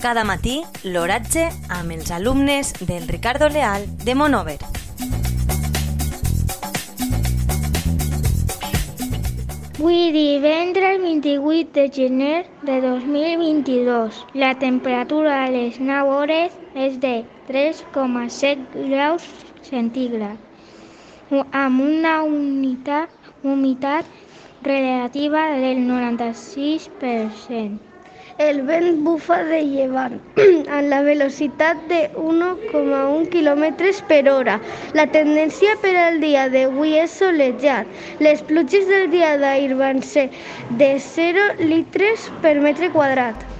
Cada matí, l'oratge amb els alumnes del Ricardo Leal de Monover. Avui divendres 28 de gener de 2022. La temperatura a les 9 hores és de 3,7 graus centígrads amb una unitat, humitat relativa del 96%. El vent bufa de llevant amb la velocitat de 1,1 km per hora. La tendència per al dia d'avui és solejat. Les pluges del dia d'ahir van ser de 0 litres per metre quadrat.